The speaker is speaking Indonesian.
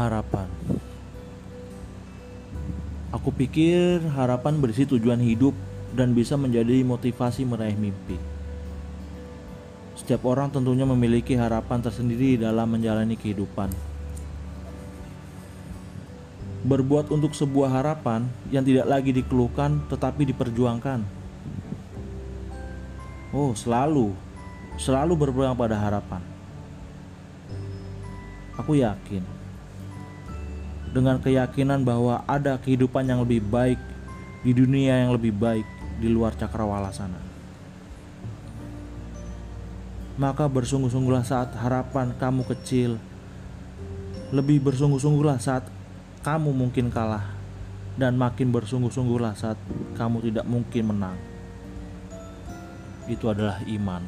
Harapan Aku pikir harapan berisi tujuan hidup dan bisa menjadi motivasi meraih mimpi. Setiap orang tentunya memiliki harapan tersendiri dalam menjalani kehidupan. Berbuat untuk sebuah harapan yang tidak lagi dikeluhkan tetapi diperjuangkan. Oh, selalu, selalu berpegang pada harapan. Aku yakin dengan keyakinan bahwa ada kehidupan yang lebih baik di dunia yang lebih baik di luar cakrawala sana. Maka bersungguh-sungguhlah saat harapan kamu kecil. Lebih bersungguh-sungguhlah saat kamu mungkin kalah dan makin bersungguh-sungguhlah saat kamu tidak mungkin menang. Itu adalah iman.